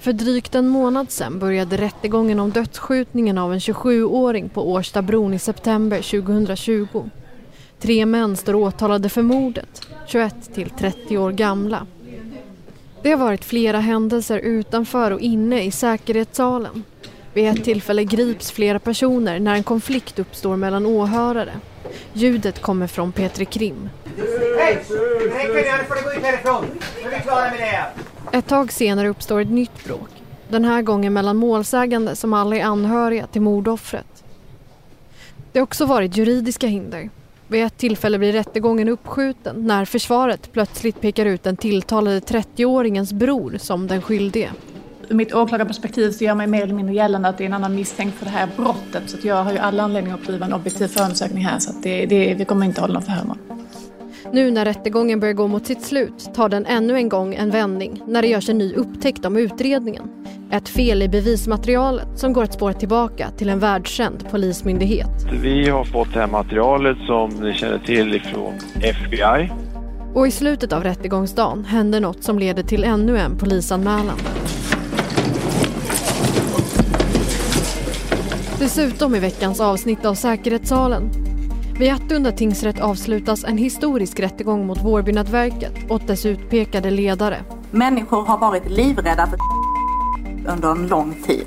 För drygt en månad sedan började rättegången om dödsskjutningen av en 27-åring på Årstabron i september 2020. Tre män står åtalade för mordet, 21 till 30 år gamla. Det har varit flera händelser utanför och inne i säkerhetssalen. Vid ett tillfälle grips flera personer när en konflikt uppstår mellan åhörare. Ljudet kommer från Petri Krim. Hej! Räcker nu, får du gå ut härifrån. Nu är vi klara med det. Ett tag senare uppstår ett nytt bråk. Den här gången mellan målsägande som alla är anhöriga till mordoffret. Det har också varit juridiska hinder. Vid ett tillfälle blir rättegången uppskjuten när försvaret plötsligt pekar ut den tilltalade 30-åringens bror som den skyldige. Ur mitt åklagarperspektiv så gör mig mer eller mindre gällande att det är en annan misstänkt för det här brottet. Så att jag har ju alla anledningar att driva en objektiv förundersökning här så att det, det, vi kommer inte hålla någon förhör. Nu när rättegången börjar gå mot sitt slut tar den ännu en gång en vändning när det görs en ny upptäckt om utredningen. Ett fel i bevismaterialet som går att spåra tillbaka till en världskänd polismyndighet. Vi har fått det här materialet som ni känner till ifrån FBI. Och i slutet av rättegångsdagen händer något som leder till ännu en polisanmälan. Dessutom i veckans avsnitt av Säkerhetssalen. Vid Attunda tingsrätt avslutas en historisk rättegång mot Vårbynätverket och dess utpekade ledare. Människor har varit livrädda för under en lång tid.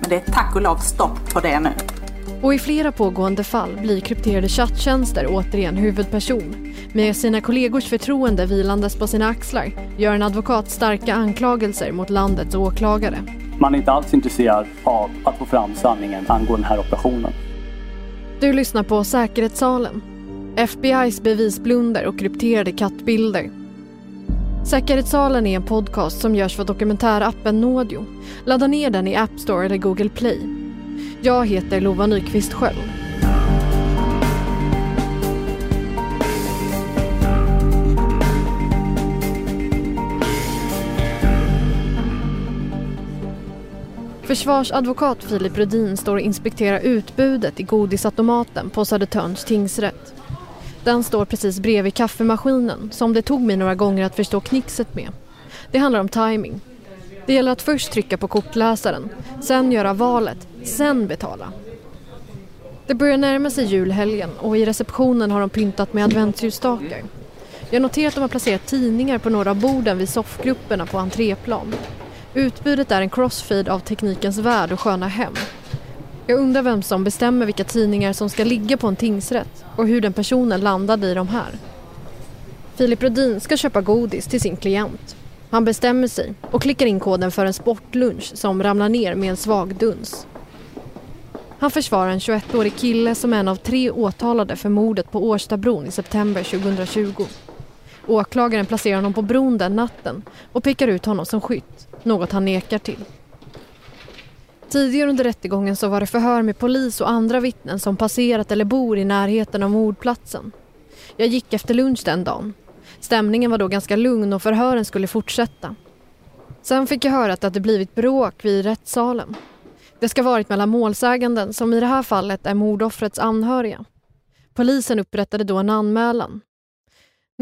Men det är tack och lov stopp på det nu. Och i flera pågående fall blir krypterade chatttjänster återigen huvudperson. Med sina kollegors förtroende vilandes på sina axlar gör en advokat starka anklagelser mot landets åklagare. Man är inte alls intresserad av att få fram sanningen angående den här operationen. Du lyssnar på Säkerhetssalen. FBI's bevisblunder och krypterade kattbilder. Säkerhetssalen är en podcast som görs för dokumentärappen Nådio. Ladda ner den i App Store eller Google Play. Jag heter Lova Nyqvist Sköld. Försvarsadvokat Filip Rudin står och inspekterar utbudet i godisautomaten på Södertörns tingsrätt. Den står precis bredvid kaffemaskinen som det tog mig några gånger att förstå knixet med. Det handlar om timing. Det gäller att först trycka på kortläsaren, sen göra valet, sen betala. Det börjar närma sig julhelgen och i receptionen har de pyntat med adventsljusstakar. Jag noterar att de har placerat tidningar på några av borden vid soffgrupperna på entréplan. Utbudet är en crossfeed av Teknikens Värld och Sköna Hem. Jag undrar vem som bestämmer vilka tidningar som ska ligga på en tingsrätt och hur den personen landade i de här. Filip Rodin ska köpa godis till sin klient. Han bestämmer sig och klickar in koden för en sportlunch som ramlar ner med en svag duns. Han försvarar en 21-årig kille som är en av tre åtalade för mordet på Årstabron i september 2020. Åklagaren placerar honom på bron den natten och pekar ut honom som skytt, något han nekar till. Tidigare under rättegången så var det förhör med polis och andra vittnen som passerat eller bor i närheten av mordplatsen. Jag gick efter lunch den dagen. Stämningen var då ganska lugn och förhören skulle fortsätta. Sen fick jag höra att det hade blivit bråk vid rättssalen. Det ska varit mellan målsäganden som i det här fallet är mordoffrets anhöriga. Polisen upprättade då en anmälan.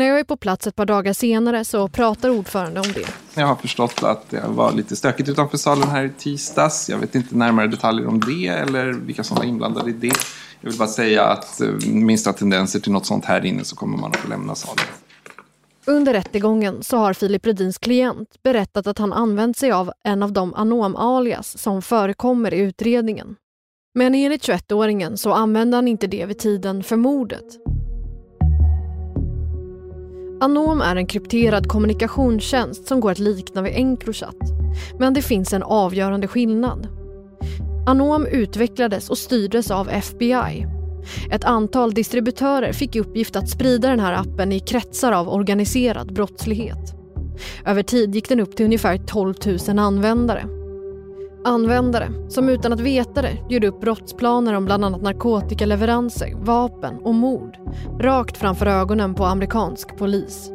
När jag är på plats ett par dagar senare så pratar ordförande om det. Jag har förstått att det var lite stökigt utanför salen här i tisdags. Jag vet inte närmare detaljer om det eller vilka som var inblandade i det. Jag vill bara säga att minsta tendenser till något sånt här inne så kommer man att få lämna salen. Under rättegången så har Filip Redins klient berättat att han använt sig av en av de anom-alias som förekommer i utredningen. Men enligt 21-åringen så använde han inte det vid tiden för mordet. Anom är en krypterad kommunikationstjänst som går att likna vid Encrochat. Men det finns en avgörande skillnad. Anom utvecklades och styrdes av FBI. Ett antal distributörer fick i uppgift att sprida den här appen i kretsar av organiserad brottslighet. Över tid gick den upp till ungefär 12 000 användare. Användare som utan att veta det gjorde upp brottsplaner om bland annat narkotikaleveranser, vapen och mord rakt framför ögonen på amerikansk polis.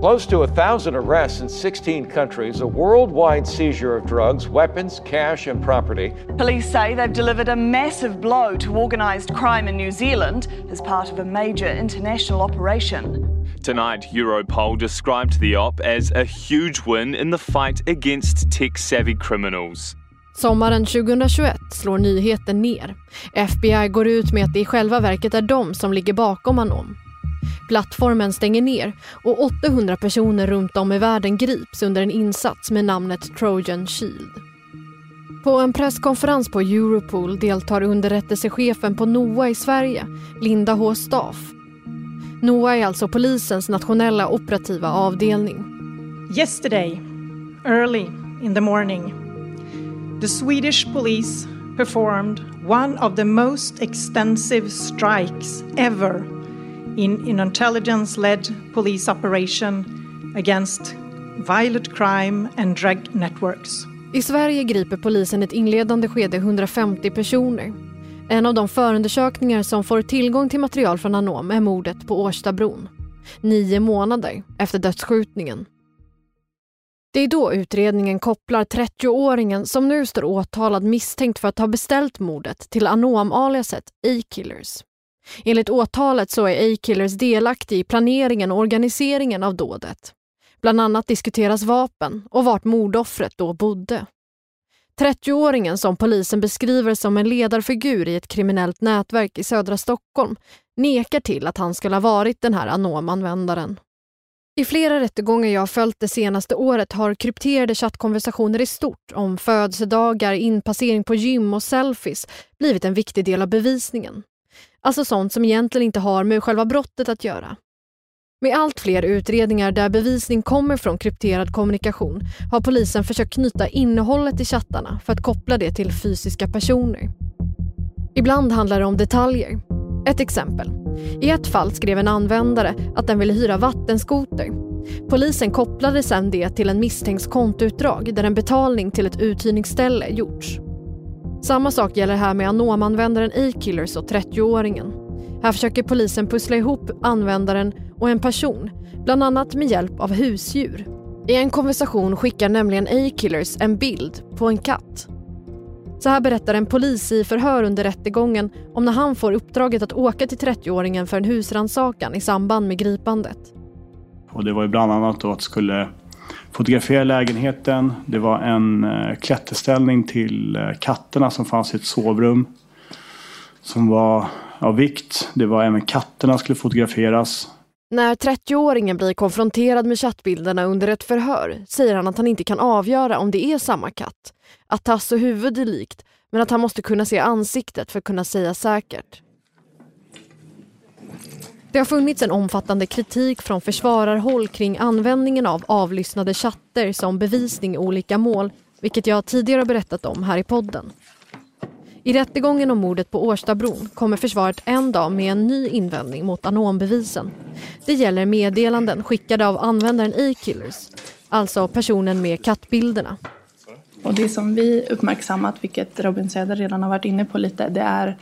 Close to a thousand arrests in 16 countries, a worldwide seizure of drugs, weapons, cash, and property. Police say they've delivered a massive blow to organised crime in New Zealand as part of a major international operation. Tonight, Europol described the op as a huge win in the fight against tech savvy criminals. Sommaren 2021 slår nyheten ner. FBI går ut med att det i själva verket är de som ligger bakom Anom. Plattformen stänger ner och 800 personer runt om i världen grips under en insats med namnet Trojan Shield. På en presskonferens på Europol deltar underrättelsechefen på NOA i Sverige, Linda H Staff. NOA är alltså polisens nationella operativa avdelning. Yesterday, early in the morning, the Swedish police performed one of the most extensive strikes ever in an intelligence-led police operation against violent crime and drug networks. I Sverige griper polisen ett inledande skede 150 personer. En av de förundersökningar som får tillgång till material från Anom är mordet på Årstabron. Nio månader efter dödsskjutningen. Det är då utredningen kopplar 30-åringen som nu står åtalad misstänkt för att ha beställt mordet till Anom-aliaset A-Killers. Enligt åtalet så är A-Killers delaktig i planeringen och organiseringen av dådet. Bland annat diskuteras vapen och vart mordoffret då bodde. 30-åringen som polisen beskriver som en ledarfigur i ett kriminellt nätverk i södra Stockholm nekar till att han skulle ha varit den här Anom-användaren. I flera rättegångar jag har följt det senaste året har krypterade chattkonversationer i stort om födelsedagar, inpassering på gym och selfies blivit en viktig del av bevisningen. Alltså sånt som egentligen inte har med själva brottet att göra. Med allt fler utredningar där bevisning kommer från krypterad kommunikation har polisen försökt knyta innehållet i chattarna för att koppla det till fysiska personer. Ibland handlar det om detaljer. Ett exempel. I ett fall skrev en användare att den ville hyra vattenskoter. Polisen kopplade sedan det till en misstänkts kontoutdrag där en betalning till ett uthyrningsställe gjorts. Samma sak gäller här med Anom-användaren A-Killers och 30-åringen. Här försöker polisen pussla ihop användaren och en person, bland annat med hjälp av husdjur. I en konversation skickar nämligen A-Killers en bild på en katt. Så här berättar en polis i förhör under rättegången om när han får uppdraget att åka till 30-åringen för en husrannsakan i samband med gripandet. Och det var ju bland annat då att skulle fotografera lägenheten. Det var en eh, klätterställning till eh, katterna som fanns i ett sovrum. Som var av vikt. Det var även katterna skulle fotograferas. När 30-åringen blir konfronterad med chattbilderna under ett förhör säger han att han inte kan avgöra om det är samma katt. Att tass och huvud är likt, men att han måste kunna se ansiktet för att kunna säga säkert. Det har funnits en omfattande kritik från försvararhåll kring användningen av avlyssnade chatter som bevisning i olika mål, vilket jag tidigare har berättat om här i podden. I rättegången om mordet på Årstabron kommer försvaret en dag med en ny invändning mot anombevisen. Det gäller meddelanden skickade av användaren E-Killers, alltså personen med kattbilderna. Och det som vi uppmärksammat, vilket Robin Söder redan har varit inne på lite, det är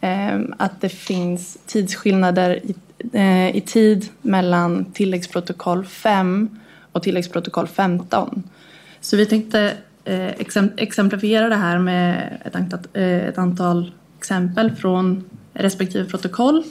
eh, att det finns tidsskillnader i, eh, i tid mellan tilläggsprotokoll 5 och tilläggsprotokoll 15. Så vi tänkte Eh, exemplifiera det här med ett antal, eh, ett antal exempel från respektive protokoll.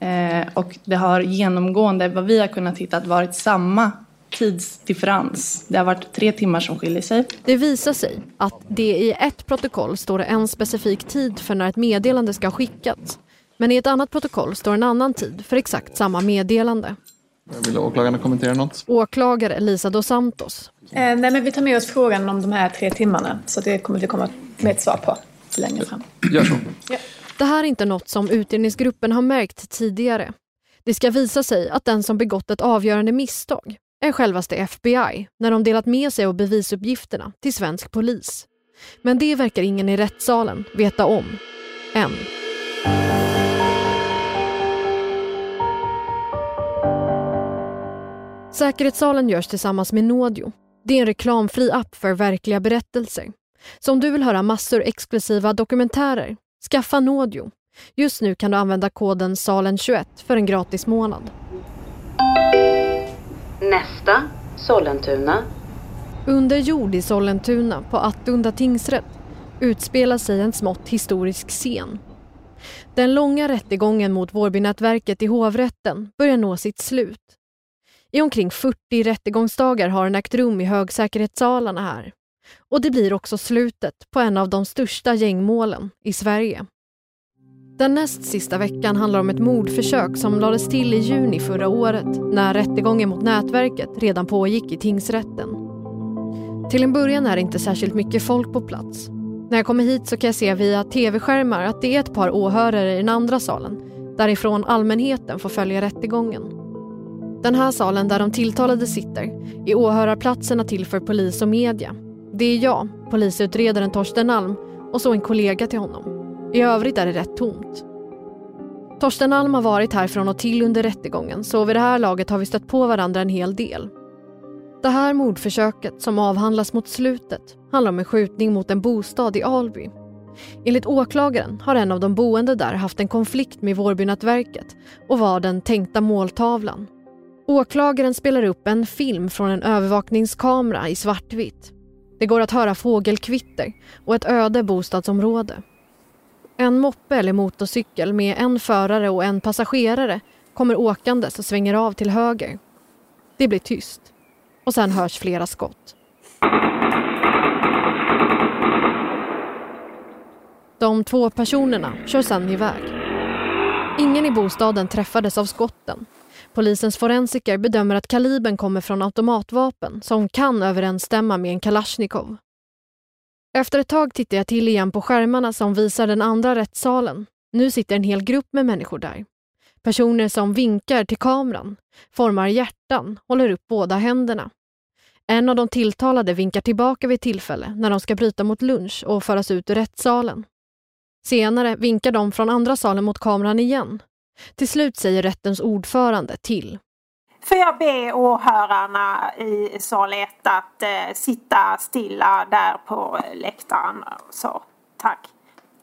Eh, och det har genomgående, vad vi har kunnat hitta, varit samma tidsdifferens. Det har varit tre timmar som skiljer sig. Det visar sig att det i ett protokoll står en specifik tid för när ett meddelande ska ha skickats. Men i ett annat protokoll står en annan tid för exakt samma meddelande. Vill åklagarna kommentera något? Åklagare Lisa dos Santos. Eh, nej, men vi tar med oss frågan om de här tre timmarna. Så det kommer vi komma med ett svar på längre fram. Gör så. Ja. Det här är inte något som utredningsgruppen har märkt tidigare. Det ska visa sig att den som begått ett avgörande misstag är självaste FBI när de delat med sig av bevisuppgifterna till svensk polis. Men det verkar ingen i rättssalen veta om. Än. Säkerhetssalen görs tillsammans med Nådio. Det är en reklamfri app för verkliga berättelser. Så om du vill höra massor exklusiva dokumentärer, skaffa Nådio. Just nu kan du använda koden SALEN21 för en gratis månad. Nästa, Sollentuna. Under jord i Sollentuna på Attunda tingsrätt utspelar sig en smått historisk scen. Den långa rättegången mot Vårbynätverket i hovrätten börjar nå sitt slut. I omkring 40 rättegångsdagar har den ägt rum i högsäkerhetssalarna här. Och det blir också slutet på en av de största gängmålen i Sverige. Den näst sista veckan handlar om ett mordförsök som lades till i juni förra året när rättegången mot nätverket redan pågick i tingsrätten. Till en början är det inte särskilt mycket folk på plats. När jag kommer hit så kan jag se via tv-skärmar att det är ett par åhörare i den andra salen därifrån allmänheten får följa rättegången. Den här salen där de tilltalade sitter är åhörarplatserna till för polis och media. Det är jag, polisutredaren Torsten Alm och så en kollega till honom. I övrigt är det rätt tomt. Torsten Alm har varit här från och till under rättegången så vid det här laget har vi stött på varandra en hel del. Det här mordförsöket som avhandlas mot slutet handlar om en skjutning mot en bostad i Alby. Enligt åklagaren har en av de boende där haft en konflikt med Vårbynätverket och var den tänkta måltavlan. Åklagaren spelar upp en film från en övervakningskamera i svartvitt. Det går att höra fågelkvitter och ett öde bostadsområde. En moppe eller motorcykel med en förare och en passagerare kommer åkandes och svänger av till höger. Det blir tyst och sen hörs flera skott. De två personerna kör sen iväg. Ingen i bostaden träffades av skotten. Polisens forensiker bedömer att kalibern kommer från automatvapen som kan överensstämma med en Kalashnikov. Efter ett tag tittar jag till igen på skärmarna som visar den andra rättssalen. Nu sitter en hel grupp med människor där. Personer som vinkar till kameran, formar hjärtan, håller upp båda händerna. En av de tilltalade vinkar tillbaka vid tillfälle när de ska bryta mot lunch och föras ut ur rättssalen. Senare vinkar de från andra salen mot kameran igen. Till slut säger rättens ordförande till. Får jag be åhörarna i sal 1 att eh, sitta stilla där på läktaren. Så, tack.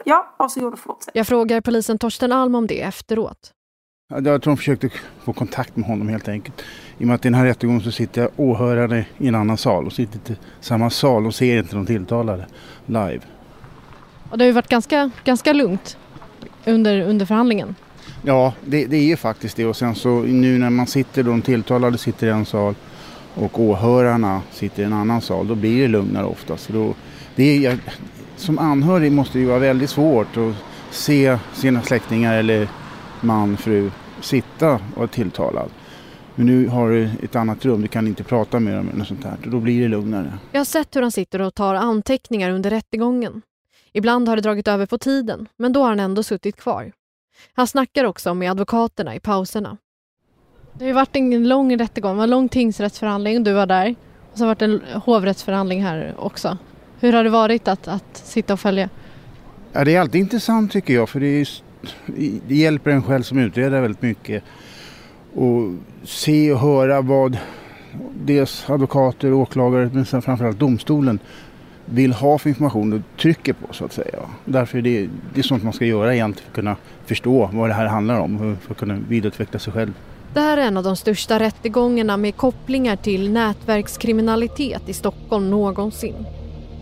Ja, varsågod och fortsätt. Jag frågar polisen Torsten Alm om det efteråt. Jag tror de försökte få kontakt med honom helt enkelt. I och med att i den här rättegången så sitter jag åhörare i en annan sal och sitter i samma sal och ser inte de tilltalade live. Och det har ju varit ganska, ganska lugnt under, under förhandlingen. Ja, det, det är ju faktiskt det och sen så nu när man sitter, de tilltalade sitter i en sal och åhörarna sitter i en annan sal, då blir det lugnare oftast. Då, det är, som anhörig måste det ju vara väldigt svårt att se sina släktingar eller man, fru sitta och vara tilltalad. Men nu har du ett annat rum, du kan inte prata med dem eller sånt här. Då blir det lugnare. Jag har sett hur han sitter och tar anteckningar under rättegången. Ibland har det dragit över på tiden, men då har han ändå suttit kvar. Han snackar också med advokaterna i pauserna. Det har ju varit en lång rättegång, en lång tingsrättsförhandling, du var där. Och så har det varit en hovrättsförhandling här också. Hur har det varit att, att sitta och följa? Ja, det är alltid intressant tycker jag för det, är, det hjälper en själv som utredare väldigt mycket. Och se och höra vad dels advokater åklagare men sen framförallt domstolen vill ha för information och trycker på så att säga. Därför är det, det är sånt man ska göra egentligen för att kunna förstå vad det här handlar om för att kunna vidareutveckla sig själv. Det här är en av de största rättegångarna med kopplingar till nätverkskriminalitet i Stockholm någonsin.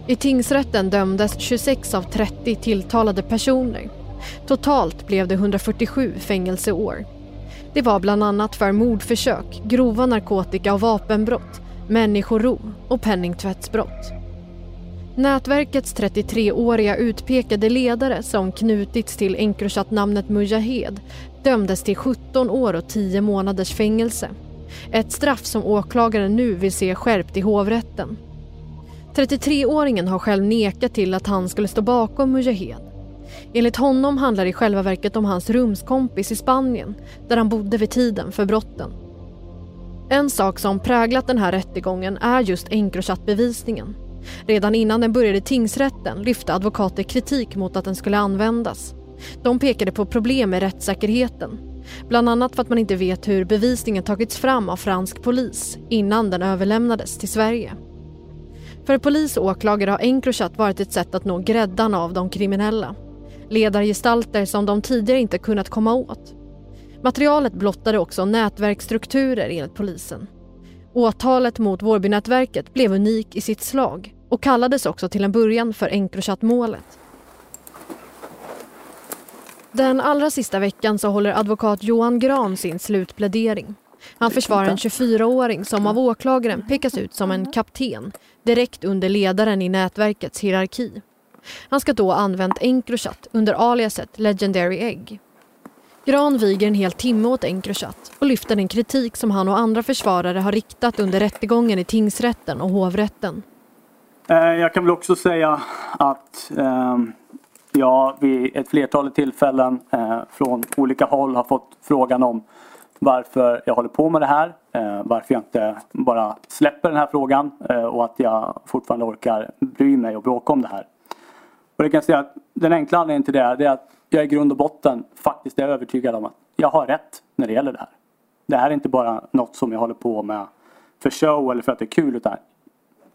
I tingsrätten dömdes 26 av 30 tilltalade personer. Totalt blev det 147 fängelseår. Det var bland annat för mordförsök, grova narkotika och vapenbrott, människorov och penningtvättsbrott. Nätverkets 33-åriga utpekade ledare som knutits till Encrochat-namnet Mujahed dömdes till 17 år och 10 månaders fängelse. Ett straff som åklagaren nu vill se skärpt i hovrätten. 33-åringen har själv nekat till att han skulle stå bakom Mujahed. Enligt honom handlar det i själva verket om hans rumskompis i Spanien där han bodde vid tiden för brotten. En sak som präglat den här rättegången är just Encrochat-bevisningen. Redan innan den började i tingsrätten lyfte advokater kritik mot att den skulle användas. De pekade på problem med rättssäkerheten. Bland annat för att man inte vet hur bevisningen tagits fram av fransk polis innan den överlämnades till Sverige. För polis och åklagare har Encrochat varit ett sätt att nå gräddan av de kriminella. Ledargestalter som de tidigare inte kunnat komma åt. Materialet blottade också nätverksstrukturer enligt polisen. Åtalet mot Vårbynätverket blev unik i sitt slag och kallades också till en början för Encrochat-målet. Den allra sista veckan så håller advokat Johan Gran sin slutplädering. Han försvarar en 24-åring som av åklagaren pekas ut som en kapten direkt under ledaren i nätverkets hierarki. Han ska då ha använt Encrochat under aliaset Legendary Egg. Gran viger en hel timme åt Encrochat och lyfter den kritik som han och andra försvarare har riktat under rättegången i tingsrätten och hovrätten. Eh, jag kan väl också säga att ehm, jag vid ett flertal tillfällen eh, från olika håll har fått frågan om varför jag håller på med det här. Eh, varför jag inte bara släpper den här frågan och att jag fortfarande orkar bry mig och bråka om det här. Och det kan jag säga att den enkla anledningen till det är, det är att jag i grund och botten faktiskt är övertygad om att jag har rätt när det gäller det här. Det här är inte bara något som jag håller på med för show eller för att det är kul utan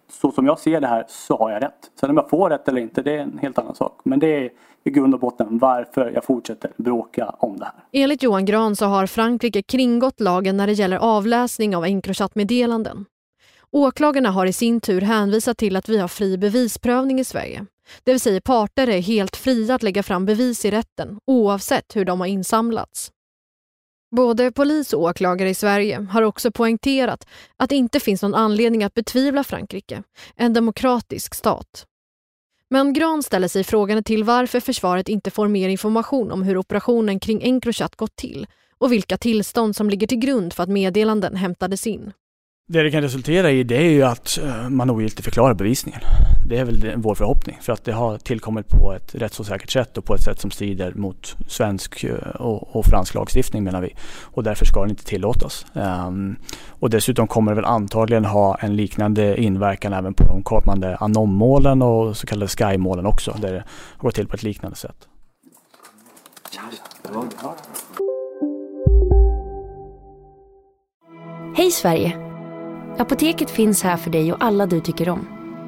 så som jag ser det här så har jag rätt. Sen om jag får rätt eller inte det är en helt annan sak. Men det är i grund och botten varför jag fortsätter bråka om det här. Enligt Johan Gran så har Frankrike kringgått lagen när det gäller avläsning av Encrochat-meddelanden. Åklagarna har i sin tur hänvisat till att vi har fri bevisprövning i Sverige. Det vill säga parter är helt fria att lägga fram bevis i rätten oavsett hur de har insamlats. Både polis och åklagare i Sverige har också poängterat att det inte finns någon anledning att betvivla Frankrike, en demokratisk stat. Men Gran ställer sig frågande till varför försvaret inte får mer information om hur operationen kring Encrochat gått till och vilka tillstånd som ligger till grund för att meddelanden hämtades in. Det det kan resultera i det är ju att eh, man ogiltigförklarar bevisningen. Det är väl vår förhoppning för att det har tillkommit på ett rättsosäkert sätt och på ett sätt som strider mot svensk eh, och, och fransk lagstiftning menar vi. Och därför ska den inte tillåtas. Um, och dessutom kommer det väl antagligen ha en liknande inverkan även på de kommande anommålen och så kallade sky-målen också där det går till på ett liknande sätt. Hej Sverige! Apoteket finns här för dig och alla du tycker om.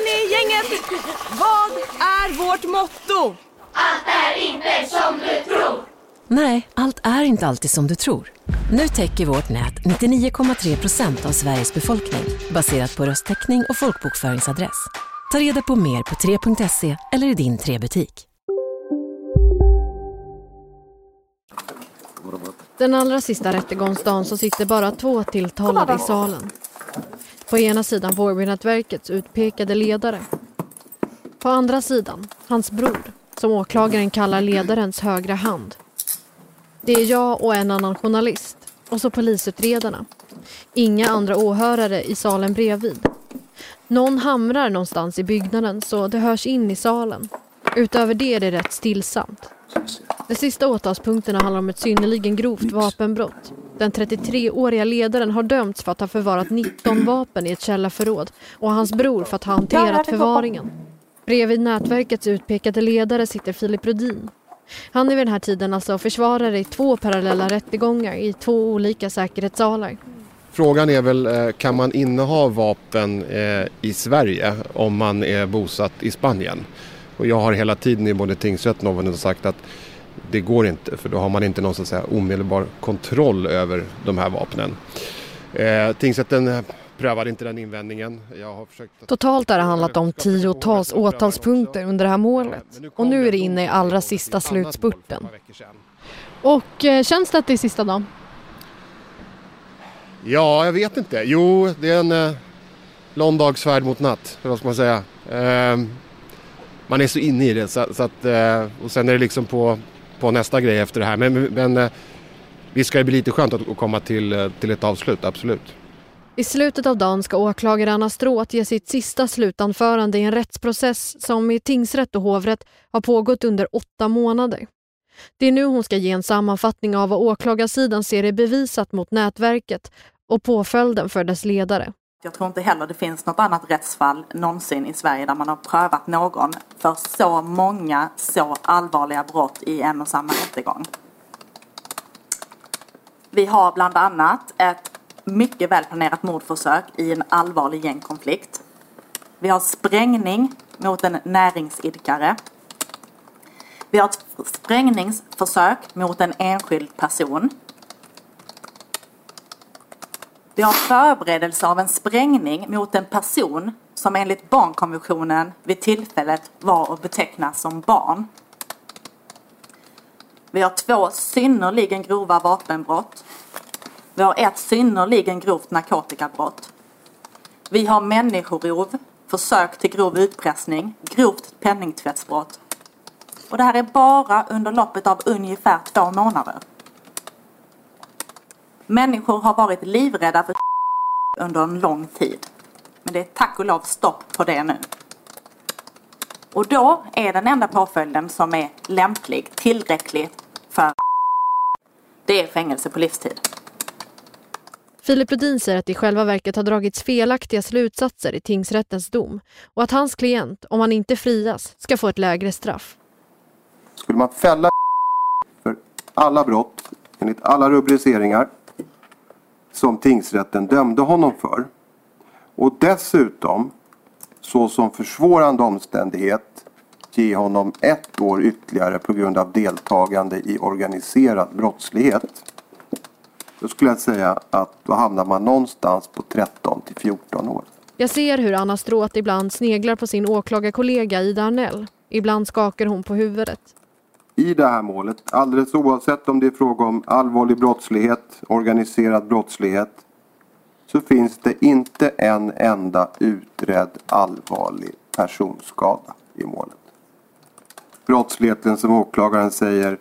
Hörni, gänget. Vad är vårt motto? Allt är inte som du tror. Nej, allt är inte alltid som du tror. Nu täcker vårt nät 99,3 procent av Sveriges befolkning baserat på röstteckning och folkbokföringsadress. Ta reda på mer på 3.se eller i din 3-butik. Den allra sista rättegångsdagen så sitter bara två tilltalade i salen. På ena sidan Vårbynätverkets utpekade ledare. På andra sidan hans bror, som åklagaren kallar ledarens högra hand. Det är jag och en annan journalist och så polisutredarna. Inga andra åhörare i salen bredvid. Någon hamrar någonstans i byggnaden så det hörs in i salen. Utöver det är det rätt stillsamt. De sista åtalspunkterna handlar om ett synnerligen grovt vapenbrott. Den 33-åriga ledaren har dömts för att ha förvarat 19 vapen i ett källarförråd och hans bror för att ha hanterat förvaringen. Bredvid nätverkets utpekade ledare sitter Filip Rudin. Han är vid den här tiden alltså försvarare i två parallella rättegångar i två olika säkerhetssalar. Frågan är väl, eh, kan man inneha vapen eh, i Sverige om man är bosatt i Spanien? Och jag har hela tiden i både tingsrätten och sagt att det går inte för då har man inte någon så att säga, omedelbar kontroll över de här vapnen. Eh, tingsrätten prövade inte den invändningen. Jag har försökt att... Totalt har det handlat om tiotals åtalspunkter under det här målet och nu är det inne i allra sista slutspurten. Och eh, känns det att det är sista dagen? Ja, jag vet inte. Jo, det är en eh, lång dags färd mot natt, vad ska man säga. Eh, man är så inne i det så, så att, eh, och sen är det liksom på, på nästa grej efter det här. Men, men eh, visst ska det bli lite skönt att, komma till, eh, till ett avslut, absolut. I slutet av dagen ska åklagare Anna Stråth ge sitt sista slutanförande i en rättsprocess som i tingsrätt och hovrätt har pågått under åtta månader. Det är nu hon ska ge en sammanfattning av vad åklagarsidan ser är bevisat mot nätverket och påföljden för dess ledare. Jag tror inte heller det finns något annat rättsfall någonsin i Sverige där man har prövat någon för så många så allvarliga brott i en och samma rättegång. Vi har bland annat ett mycket välplanerat mordförsök i en allvarlig gängkonflikt. Vi har sprängning mot en näringsidkare. Vi har ett sprängningsförsök mot en enskild person. Vi har förberedelse av en sprängning mot en person som enligt barnkonventionen vid tillfället var att beteckna som barn. Vi har två synnerligen grova vapenbrott. Vi har ett synnerligen grovt narkotikabrott. Vi har människorov, försök till grov utpressning, grovt penningtvättsbrott. Och det här är bara under loppet av ungefär två månader. Människor har varit livrädda för under en lång tid. Men det är tack och lov stopp på det nu. Och då är den enda påföljden som är lämplig, tillräcklig för det är fängelse på livstid. Filip Lodin säger att det i själva verket har dragits felaktiga slutsatser i tingsrättens dom och att hans klient, om han inte frias, ska få ett lägre straff. Skulle man fälla för alla brott enligt alla rubriceringar som tingsrätten dömde honom för och dessutom såsom försvårande omständighet ge honom ett år ytterligare på grund av deltagande i organiserad brottslighet. Då skulle jag säga att då hamnar man någonstans på 13 till 14 år. Jag ser hur Anna Stråth ibland sneglar på sin åklagarkollega Ida Arnell. Ibland skakar hon på huvudet. I det här målet, alldeles oavsett om det är fråga om allvarlig brottslighet, organiserad brottslighet, så finns det inte en enda utredd allvarlig personskada i målet. Brottsligheten som åklagaren säger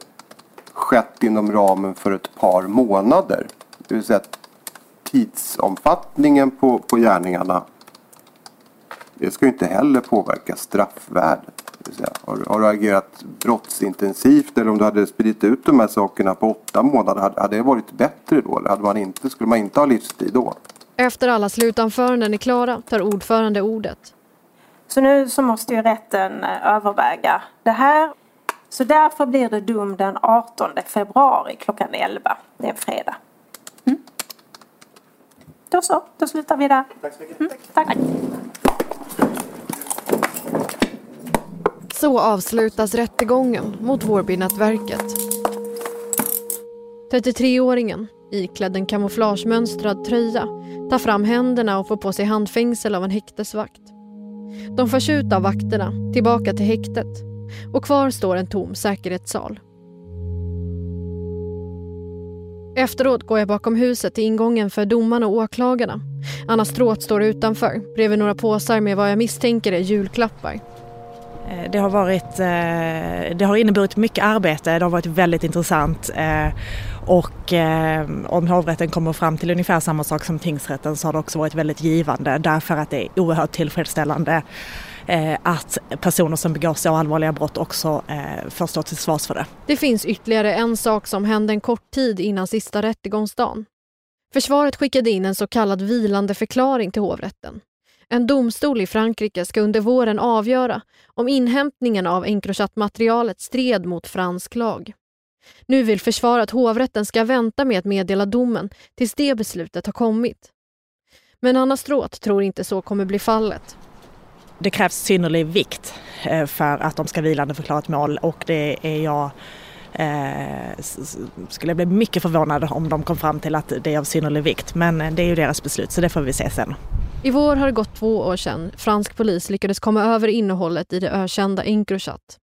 skett inom ramen för ett par månader. Det vill säga tidsomfattningen på, på gärningarna det ska ju inte heller påverka straffvärdet. Har, har, du agerat brottsintensivt eller om du hade spridit ut de här sakerna på åtta månader, hade, hade det varit bättre då? Eller hade man inte, skulle man inte ha livstid då? Efter alla slutanföranden är klara tar ordförande ordet. Så nu så måste ju rätten eh, överväga det här. Så därför blir det dom den 18 februari klockan 11. Det är en fredag. Mm. Då så, då slutar vi där. Tack så mycket. Mm, tack. Så avslutas rättegången mot Vårbynätverket. 33-åringen, iklädd en kamouflagemönstrad tröja, tar fram händerna och får på sig handfängsel av en häktesvakt. De förs ut av vakterna, tillbaka till häktet. Och kvar står en tom säkerhetssal. Efteråt går jag bakom huset till ingången för domarna och åklagarna. Anna Stråth står utanför, bredvid några påsar med vad jag misstänker är julklappar. Eh, det har, varit, eh, det har inneburit mycket arbete, det har varit väldigt intressant eh, och om hovrätten kommer fram till ungefär samma sak som tingsrätten så har det också varit väldigt givande därför att det är oerhört tillfredsställande att personer som begår så allvarliga brott också får stå till svars för det. Det finns ytterligare en sak som hände en kort tid innan sista rättegångsdagen. Försvaret skickade in en så kallad vilande förklaring till hovrätten. En domstol i Frankrike ska under våren avgöra om inhämtningen av Encrochat-materialet stred mot fransk lag. Nu vill försvaret att hovrätten ska vänta med att meddela domen tills det beslutet har kommit. Men Anna Stråth tror inte så kommer bli fallet. Det krävs synnerlig vikt eh, för att de ska vilande förklara ett mål och det är jag eh, skulle jag bli mycket förvånad om de kom fram till att det är av synnerlig vikt. Men eh, det är ju deras beslut så det får vi se sen. I vår har det gått två år sedan fransk polis lyckades komma över innehållet i det ökända Encrochat.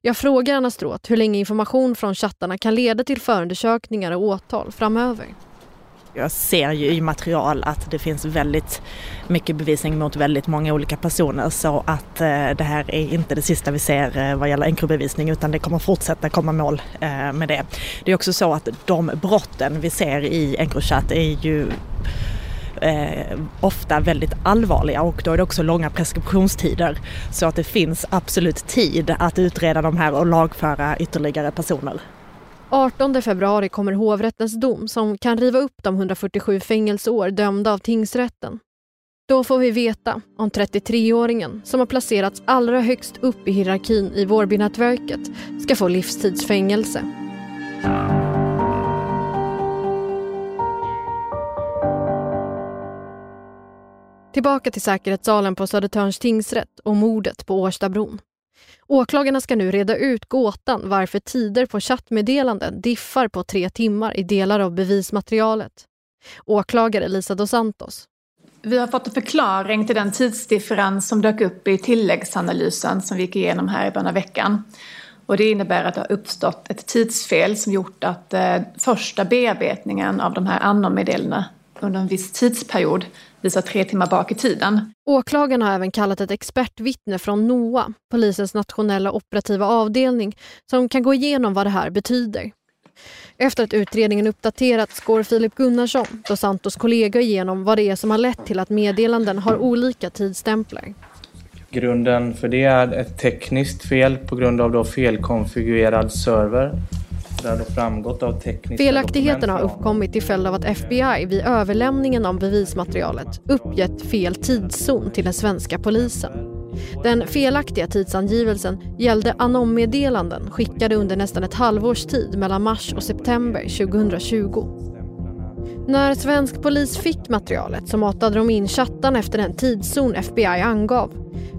Jag frågar Anna Stråth hur länge information från chattarna kan leda till förundersökningar och åtal framöver. Jag ser ju i material att det finns väldigt mycket bevisning mot väldigt många olika personer så att eh, det här är inte det sista vi ser eh, vad gäller enkrobevisning utan det kommer fortsätta komma mål eh, med det. Det är också så att de brotten vi ser i Encrochat är ju eh, ofta väldigt allvarliga och då är det också långa preskriptionstider. Så att det finns absolut tid att utreda de här och lagföra ytterligare personer. 18 februari kommer hovrättens dom som kan riva upp de 147 fängelseår dömda av tingsrätten. Då får vi veta om 33-åringen som har placerats allra högst upp i hierarkin i Vårbynätverket ska få livstidsfängelse. Tillbaka till säkerhetssalen på Södertörns tingsrätt och mordet på Årstabron. Åklagarna ska nu reda ut gåtan varför tider på chattmeddelanden diffar på tre timmar i delar av bevismaterialet. Åklagare Lisa dos Santos. Vi har fått en förklaring till den tidsdifferens som dök upp i tilläggsanalysen som vi gick igenom här i början av veckan. Och det innebär att det har uppstått ett tidsfel som gjort att eh, första bearbetningen av de här annormeddelandena under en viss tidsperiod visar tre timmar bak i tiden. Åklagarna har även kallat ett expertvittne från NOA, polisens nationella operativa avdelning, som kan gå igenom vad det här betyder. Efter att utredningen uppdaterats går Filip Gunnarsson, Dos Santos kollega, igenom vad det är som har lett till att meddelanden har olika tidsstämplar. Grunden för det är ett tekniskt fel på grund av då felkonfigurerad server Felaktigheterna har uppkommit till följd av att FBI vid överlämningen av bevismaterialet uppgett fel tidszon till den svenska polisen. Den felaktiga tidsangivelsen gällde anommeddelanden skickade under nästan ett halvårs tid mellan mars och september 2020. När svensk polis fick materialet så matade de in chattarna efter den tidszon FBI angav.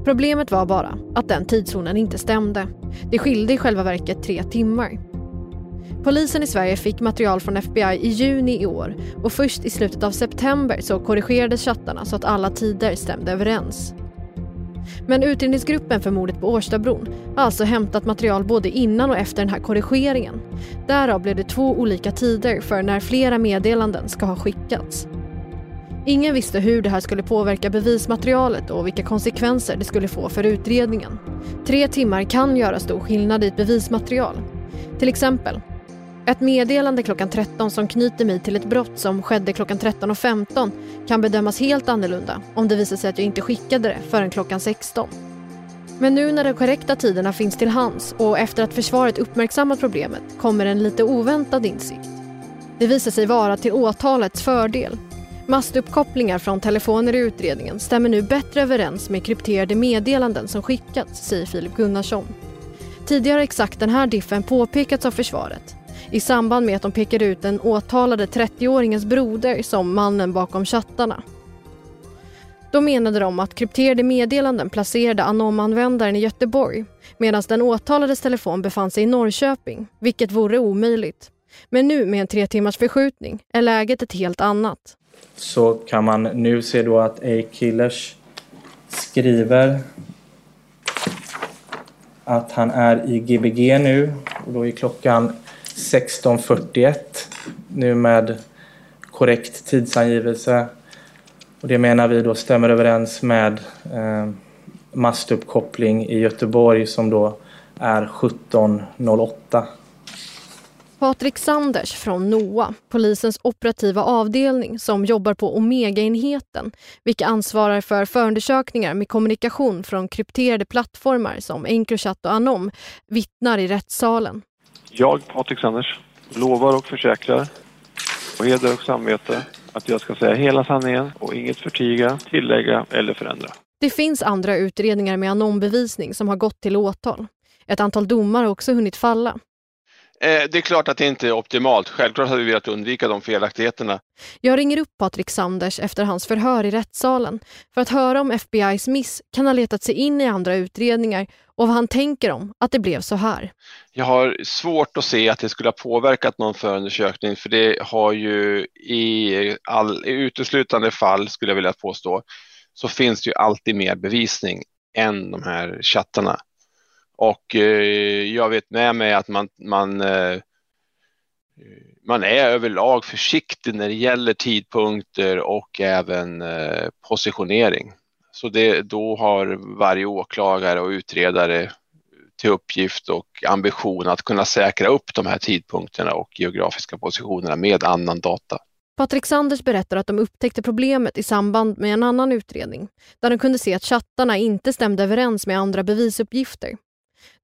Problemet var bara att den tidszonen inte stämde. Det skilde i själva verket tre timmar. Polisen i Sverige fick material från FBI i juni i år och först i slutet av september så korrigerades chattarna så att alla tider stämde överens. Men utredningsgruppen för mordet på Årstabron har alltså hämtat material både innan och efter den här korrigeringen. Därav blev det två olika tider för när flera meddelanden ska ha skickats. Ingen visste hur det här skulle påverka bevismaterialet och vilka konsekvenser det skulle få för utredningen. Tre timmar kan göra stor skillnad i ett bevismaterial. Till exempel ett meddelande klockan 13 som knyter mig till ett brott som skedde klockan 13.15 kan bedömas helt annorlunda om det visar sig att jag inte skickade det förrän klockan 16. Men nu när de korrekta tiderna finns till hands och efter att försvaret uppmärksammat problemet kommer en lite oväntad insikt. Det visar sig vara till åtalets fördel. Mastuppkopplingar från telefoner i utredningen stämmer nu bättre överens med krypterade meddelanden som skickats, säger Filip Gunnarsson. Tidigare har exakt den här diffen påpekats av försvaret i samband med att de pekade ut den åtalade 30-åringens broder som mannen bakom chattarna. Då menade de att krypterade meddelanden placerade Anom-användaren i Göteborg medan den åtalades telefon befann sig i Norrköping, vilket vore omöjligt. Men nu med en tre timmars förskjutning är läget ett helt annat. Så kan man nu se då att A-Killers skriver att han är i Gbg nu och då är klockan 16.41 nu med korrekt tidsangivelse. Och det menar vi då stämmer överens med eh, mastuppkoppling i Göteborg som då är 17.08. Patrik Sanders från NOA, polisens operativa avdelning som jobbar på Omega-enheten, vilka ansvarar för förundersökningar med kommunikation från krypterade plattformar som Encrochat och Anom, vittnar i rättssalen. Jag, Patrik Sanders, lovar och försäkrar på heder och samvete att jag ska säga hela sanningen och inget förtiga, tillägga eller förändra. Det finns andra utredningar med anonbevisning som har gått till åtal. Ett antal domar har också hunnit falla. Eh, det är klart att det inte är optimalt. Självklart hade vi velat undvika de felaktigheterna. Jag ringer upp Patrik Sanders efter hans förhör i rättssalen för att höra om FBIs miss kan ha letat sig in i andra utredningar och vad han tänker om att det blev så här. Jag har svårt att se att det skulle ha påverkat någon förundersökning för det har ju i, all, i uteslutande fall, skulle jag vilja påstå, så finns det ju alltid mer bevisning än de här chattarna. Och eh, jag vet med mig att man, man, eh, man är överlag försiktig när det gäller tidpunkter och även eh, positionering. Så det, då har varje åklagare och utredare till uppgift och ambition att kunna säkra upp de här tidpunkterna och geografiska positionerna med annan data. Patrik Sanders berättar att de upptäckte problemet i samband med en annan utredning där de kunde se att chattarna inte stämde överens med andra bevisuppgifter.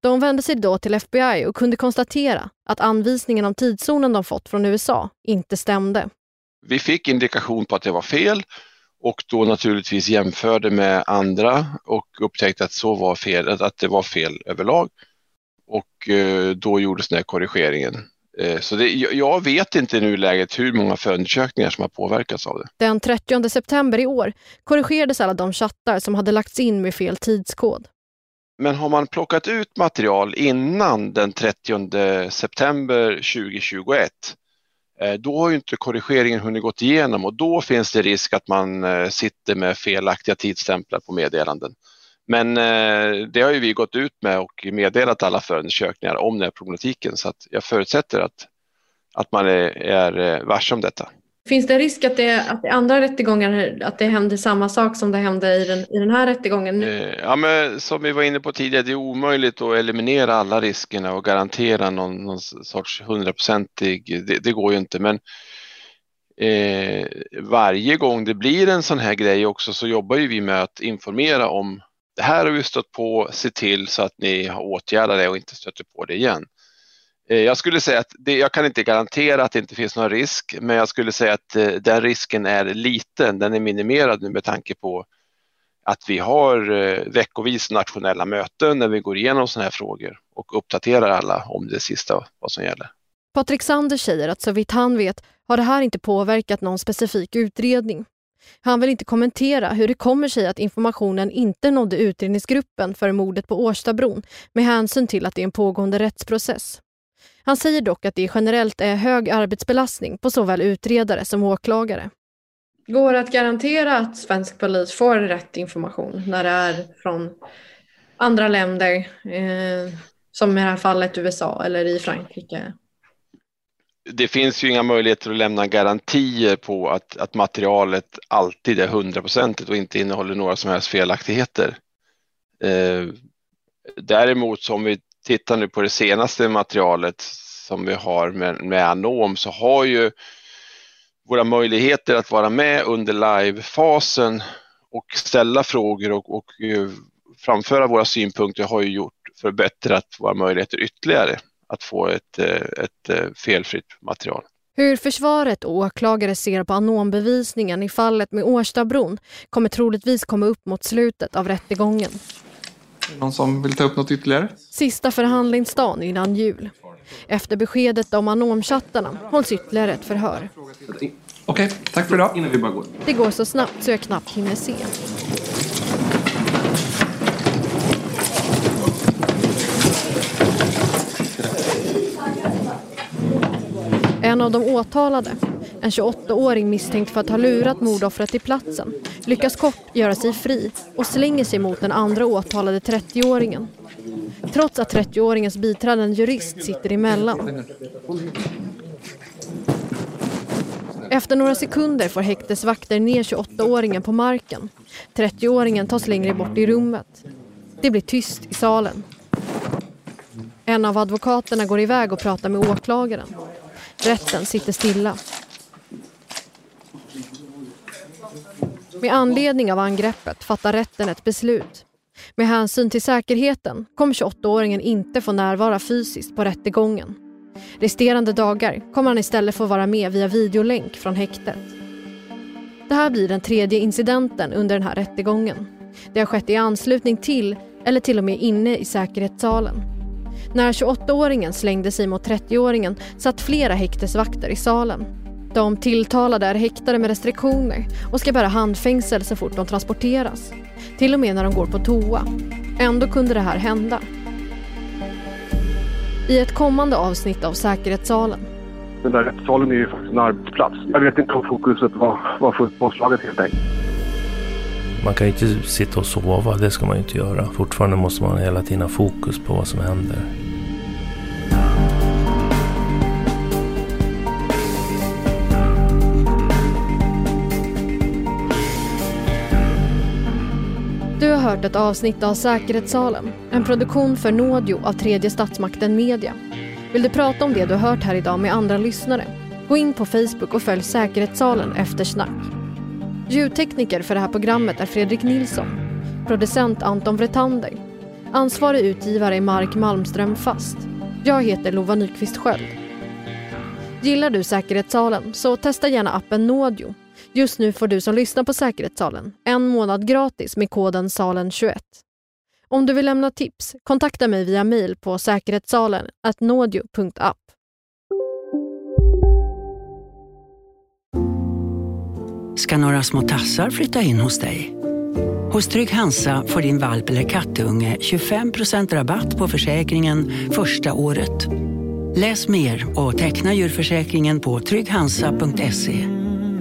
De vände sig då till FBI och kunde konstatera att anvisningen om tidszonen de fått från USA inte stämde. Vi fick indikation på att det var fel och då naturligtvis jämförde med andra och upptäckte att så var fel, att det var fel överlag. Och eh, då gjordes den här korrigeringen. Eh, så det, jag vet inte i nuläget hur många förundersökningar som har påverkats av det. Den 30 september i år korrigerades alla de chattar som hade lagts in med fel tidskod. Men har man plockat ut material innan den 30 september 2021 eh, då har ju inte korrigeringen hunnit gått igenom och då finns det risk att man eh, sitter med felaktiga tidsstämplar på meddelanden. Men eh, det har ju vi gått ut med och meddelat alla förundersökningar om den här problematiken så att jag förutsätter att, att man är, är varse om detta. Finns det risk att det, att det andra rättegångar, att det händer samma sak som det hände i den, i den här rättegången? Eh, ja, men som vi var inne på tidigare, det är omöjligt att eliminera alla riskerna och garantera någon, någon sorts hundraprocentig, det, det, går ju inte. Men eh, varje gång det blir en sån här grej också så jobbar ju vi med att informera om det här har vi stött på, se till så att ni åtgärdar det och inte stöter på det igen. Eh, jag skulle säga att det, jag kan inte garantera att det inte finns någon risk, men jag skulle säga att eh, den risken är liten. Den är minimerad nu med tanke på att vi har eh, veckovis nationella möten när vi går igenom sådana här frågor och uppdaterar alla om det sista vad som gäller. Patrik Sander säger att så vitt han vet har det här inte påverkat någon specifik utredning. Han vill inte kommentera hur det kommer sig att informationen inte nådde utredningsgruppen för mordet på Årstabron med hänsyn till att det är en pågående rättsprocess. Han säger dock att det generellt är hög arbetsbelastning på såväl utredare som åklagare. Går det att garantera att svensk polis får rätt information när det är från andra länder, eh, som i det här fallet USA eller i Frankrike? Det finns ju inga möjligheter att lämna garantier på att, att materialet alltid är hundraprocentigt och inte innehåller några som helst felaktigheter. Eh, däremot som vi tittar nu på det senaste materialet som vi har med, med Anom så har ju våra möjligheter att vara med under live-fasen och ställa frågor och, och eh, framföra våra synpunkter har ju gjort förbättrat våra möjligheter ytterligare att få ett, eh, ett eh, felfritt material. Hur försvaret och åklagare ser på anombevisningen i fallet med Årstabron kommer troligtvis komma upp mot slutet av rättegången. Någon som vill ta upp något ytterligare? Sista förhandlingsdagen innan jul. Efter beskedet om anomchattarna hålls ytterligare ett förhör. Okej, okay, tack för idag. Innan vi bara går. Det går så snabbt så jag knappt hinner se. En av de åtalade, en 28-åring misstänkt för att ha lurat mordoffret till platsen, lyckas kort göra sig fri och slänger sig mot den andra åtalade 30-åringen. Trots att 30-åringens biträdande jurist sitter emellan. Efter några sekunder får häktesvakter ner 28-åringen på marken. 30-åringen tas längre bort i rummet. Det blir tyst i salen. En av advokaterna går iväg och pratar med åklagaren. Rätten sitter stilla. Med anledning av angreppet fattar rätten ett beslut. Med hänsyn till säkerheten kommer 28-åringen inte få närvara fysiskt på rättegången. Resterande dagar kommer han istället få vara med via videolänk från häktet. Det här blir den tredje incidenten under den här rättegången. Det har skett i anslutning till eller till och med inne i säkerhetssalen. När 28-åringen slängde sig mot 30-åringen satt flera häktesvakter i salen. De tilltalade är häktade med restriktioner och ska bära handfängsel så fort de transporteras. Till och med när de går på toa. Ändå kunde det här hända. I ett kommande avsnitt av Säkerhetssalen den där rättssalen är ju faktiskt en arbetsplats. Jag vet inte om fokuset var, var fullt påslaget helt enkelt. Man kan ju inte sitta och sova, det ska man ju inte göra. Fortfarande måste man hela tiden ha fokus på vad som händer. Hört ett avsnitt av Säkerhetssalen, en produktion för Nådio av tredje statsmakten Media. Vill du prata om det du hört här idag med andra lyssnare? Gå in på Facebook och följ Säkerhetssalen efter snack. Ljudtekniker för det här programmet är Fredrik Nilsson. Producent Anton Vretander. Ansvarig utgivare är Mark Malmström Fast. Jag heter Lova Nyqvist Sköld. Gillar du Säkerhetssalen så testa gärna appen Nådio. Just nu får du som lyssnar på Säkerhetssalen en månad gratis med koden SALEN21. Om du vill lämna tips, kontakta mig via mail på säkerhetssalen nådio.app. Ska några små tassar flytta in hos dig? Hos Trygg Hansa får din valp eller kattunge 25% rabatt på försäkringen första året. Läs mer och teckna djurförsäkringen på trygghansa.se.